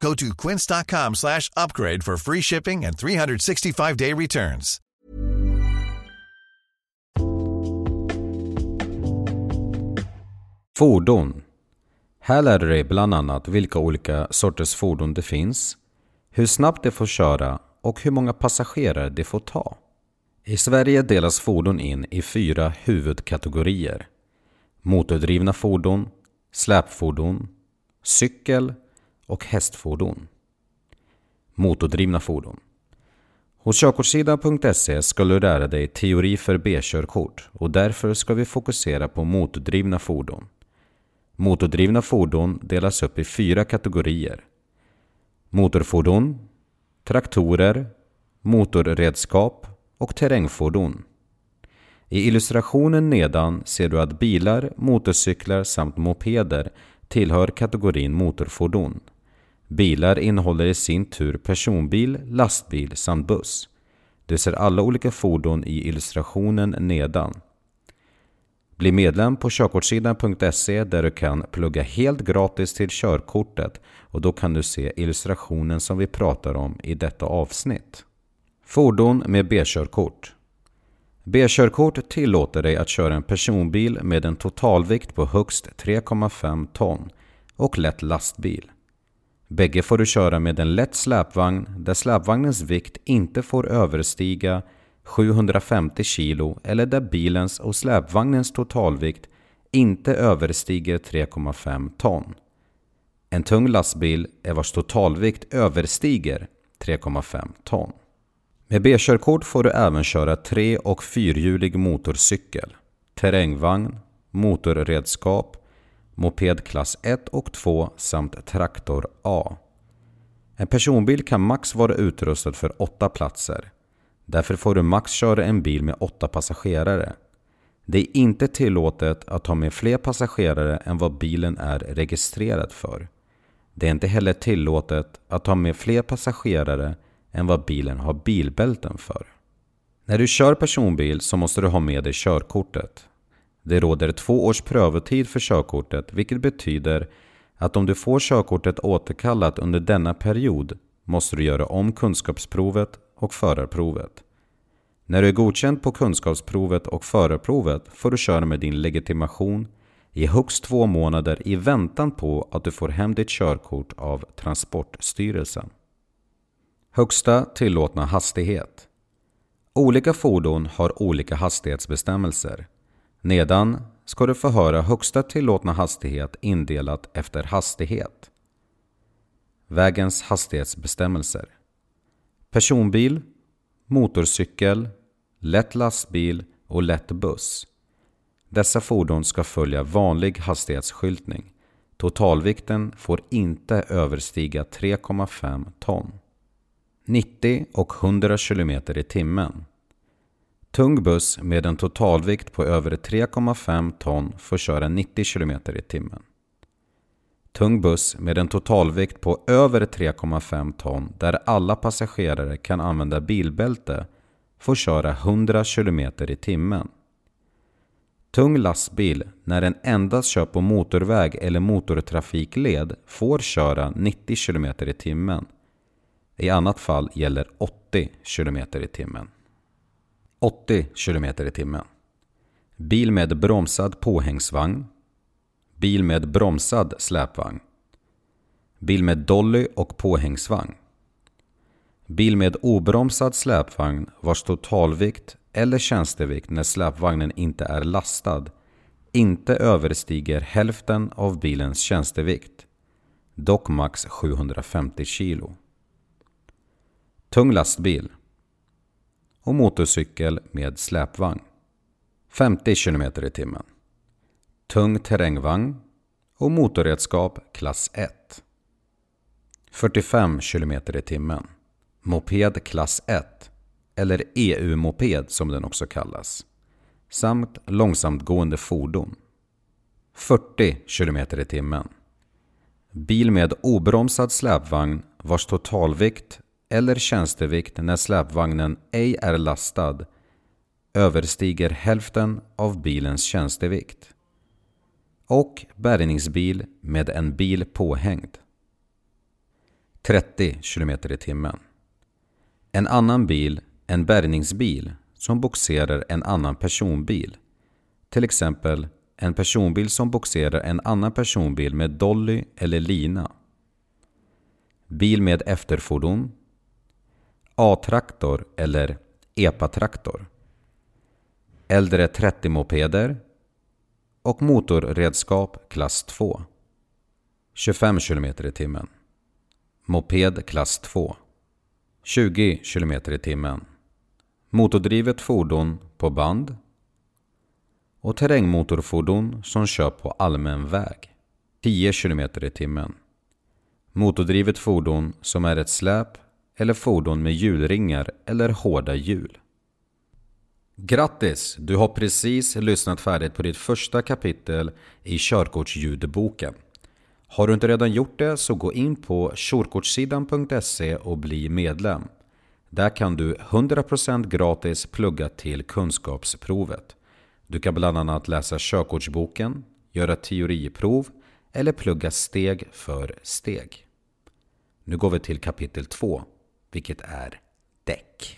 Go to quince.com slash upgrade for free shipping and 365-day returns. Fordon. Här lär du dig bland annat vilka olika sorters fordon det finns, hur snabbt det får köra och hur många passagerare det får ta. I Sverige delas fordon in i fyra huvudkategorier. Motordrivna fordon, släpfordon, cykel och hästfordon. Motordrivna fordon. Hos körkortssidan.se ska du lära dig teori för B-körkort och därför ska vi fokusera på motordrivna fordon. Motordrivna fordon delas upp i fyra kategorier. Motorfordon, traktorer, motorredskap och terrängfordon. I illustrationen nedan ser du att bilar, motorcyklar samt mopeder tillhör kategorin motorfordon. Bilar innehåller i sin tur personbil, lastbil samt buss. Du ser alla olika fordon i illustrationen nedan. Bli medlem på körkortssidan.se där du kan plugga helt gratis till körkortet och då kan du se illustrationen som vi pratar om i detta avsnitt. Fordon med B-körkort B-körkort tillåter dig att köra en personbil med en totalvikt på högst 3,5 ton och lätt lastbil. Bägge får du köra med en lätt släpvagn där släpvagnens vikt inte får överstiga 750 kg eller där bilens och släpvagnens totalvikt inte överstiger 3,5 ton. En tung lastbil är vars totalvikt överstiger 3,5 ton. Med B-körkort får du även köra tre och fyrhjulig motorcykel, terrängvagn, motorredskap, moped klass 1 och 2 samt traktor A. En personbil kan max vara utrustad för 8 platser. Därför får du max köra en bil med 8 passagerare. Det är inte tillåtet att ha med fler passagerare än vad bilen är registrerad för. Det är inte heller tillåtet att ha med fler passagerare än vad bilen har bilbälten för. När du kör personbil så måste du ha med dig körkortet. Det råder två års prövotid för körkortet vilket betyder att om du får körkortet återkallat under denna period måste du göra om kunskapsprovet och förarprovet. När du är godkänd på kunskapsprovet och förarprovet får du köra med din legitimation i högst två månader i väntan på att du får hem ditt körkort av Transportstyrelsen. Högsta tillåtna hastighet. Olika fordon har olika hastighetsbestämmelser. Nedan ska du få höra högsta tillåtna hastighet indelat efter hastighet. Vägens hastighetsbestämmelser. Personbil, motorcykel, lätt lastbil och lätt buss. Dessa fordon ska följa vanlig hastighetsskyltning. Totalvikten får inte överstiga 3,5 ton. 90 och 100 km i timmen. Tung buss med en totalvikt på över 3,5 ton får köra 90 km i timmen. Tung buss med en totalvikt på över 3,5 ton där alla passagerare kan använda bilbälte får köra 100 km i timmen. Tung lastbil, när den endast kör på motorväg eller motortrafikled, får köra 90 km i timmen. I annat fall gäller 80 km i timmen. 80 km i timmen. Bil med bromsad påhängsvagn. Bil med bromsad släpvagn. Bil med dolly och påhängsvagn. Bil med obromsad släpvagn vars totalvikt eller tjänstevikt när släpvagnen inte är lastad inte överstiger hälften av bilens tjänstevikt, dock max 750 kg. Tung lastbil och motorcykel med släpvagn 50 km i timmen. Tung terrängvagn och motorredskap klass 1 45 km i timmen. Moped klass 1 eller EU-moped som den också kallas. Samt långsamtgående fordon. 40 km i timmen. Bil med obromsad släpvagn vars totalvikt eller tjänstevikt när släpvagnen ej är lastad överstiger hälften av bilens tjänstevikt. Och bärgningsbil med en bil påhängd. 30 km i timmen. En annan bil, en bärgningsbil, som boxerar en annan personbil. Till exempel en personbil som boxerar en annan personbil med dolly eller lina. Bil med efterfordon. A-traktor eller EPA-traktor. Äldre 30-mopeder. Och motorredskap klass 2. 25 km i timmen. Moped klass 2. 20 km i timmen. Motordrivet fordon på band. Och terrängmotorfordon som kör på allmän väg. 10 km i timmen. Motordrivet fordon som är ett släp eller fordon med hjulringar eller hårda hjul. Grattis! Du har precis lyssnat färdigt på ditt första kapitel i körkortsljudboken. Har du inte redan gjort det så gå in på körkortssidan.se och bli medlem. Där kan du 100% gratis plugga till kunskapsprovet. Du kan bland annat läsa körkortsboken, göra teoriprov eller plugga steg för steg. Nu går vi till kapitel 2, vilket är däck.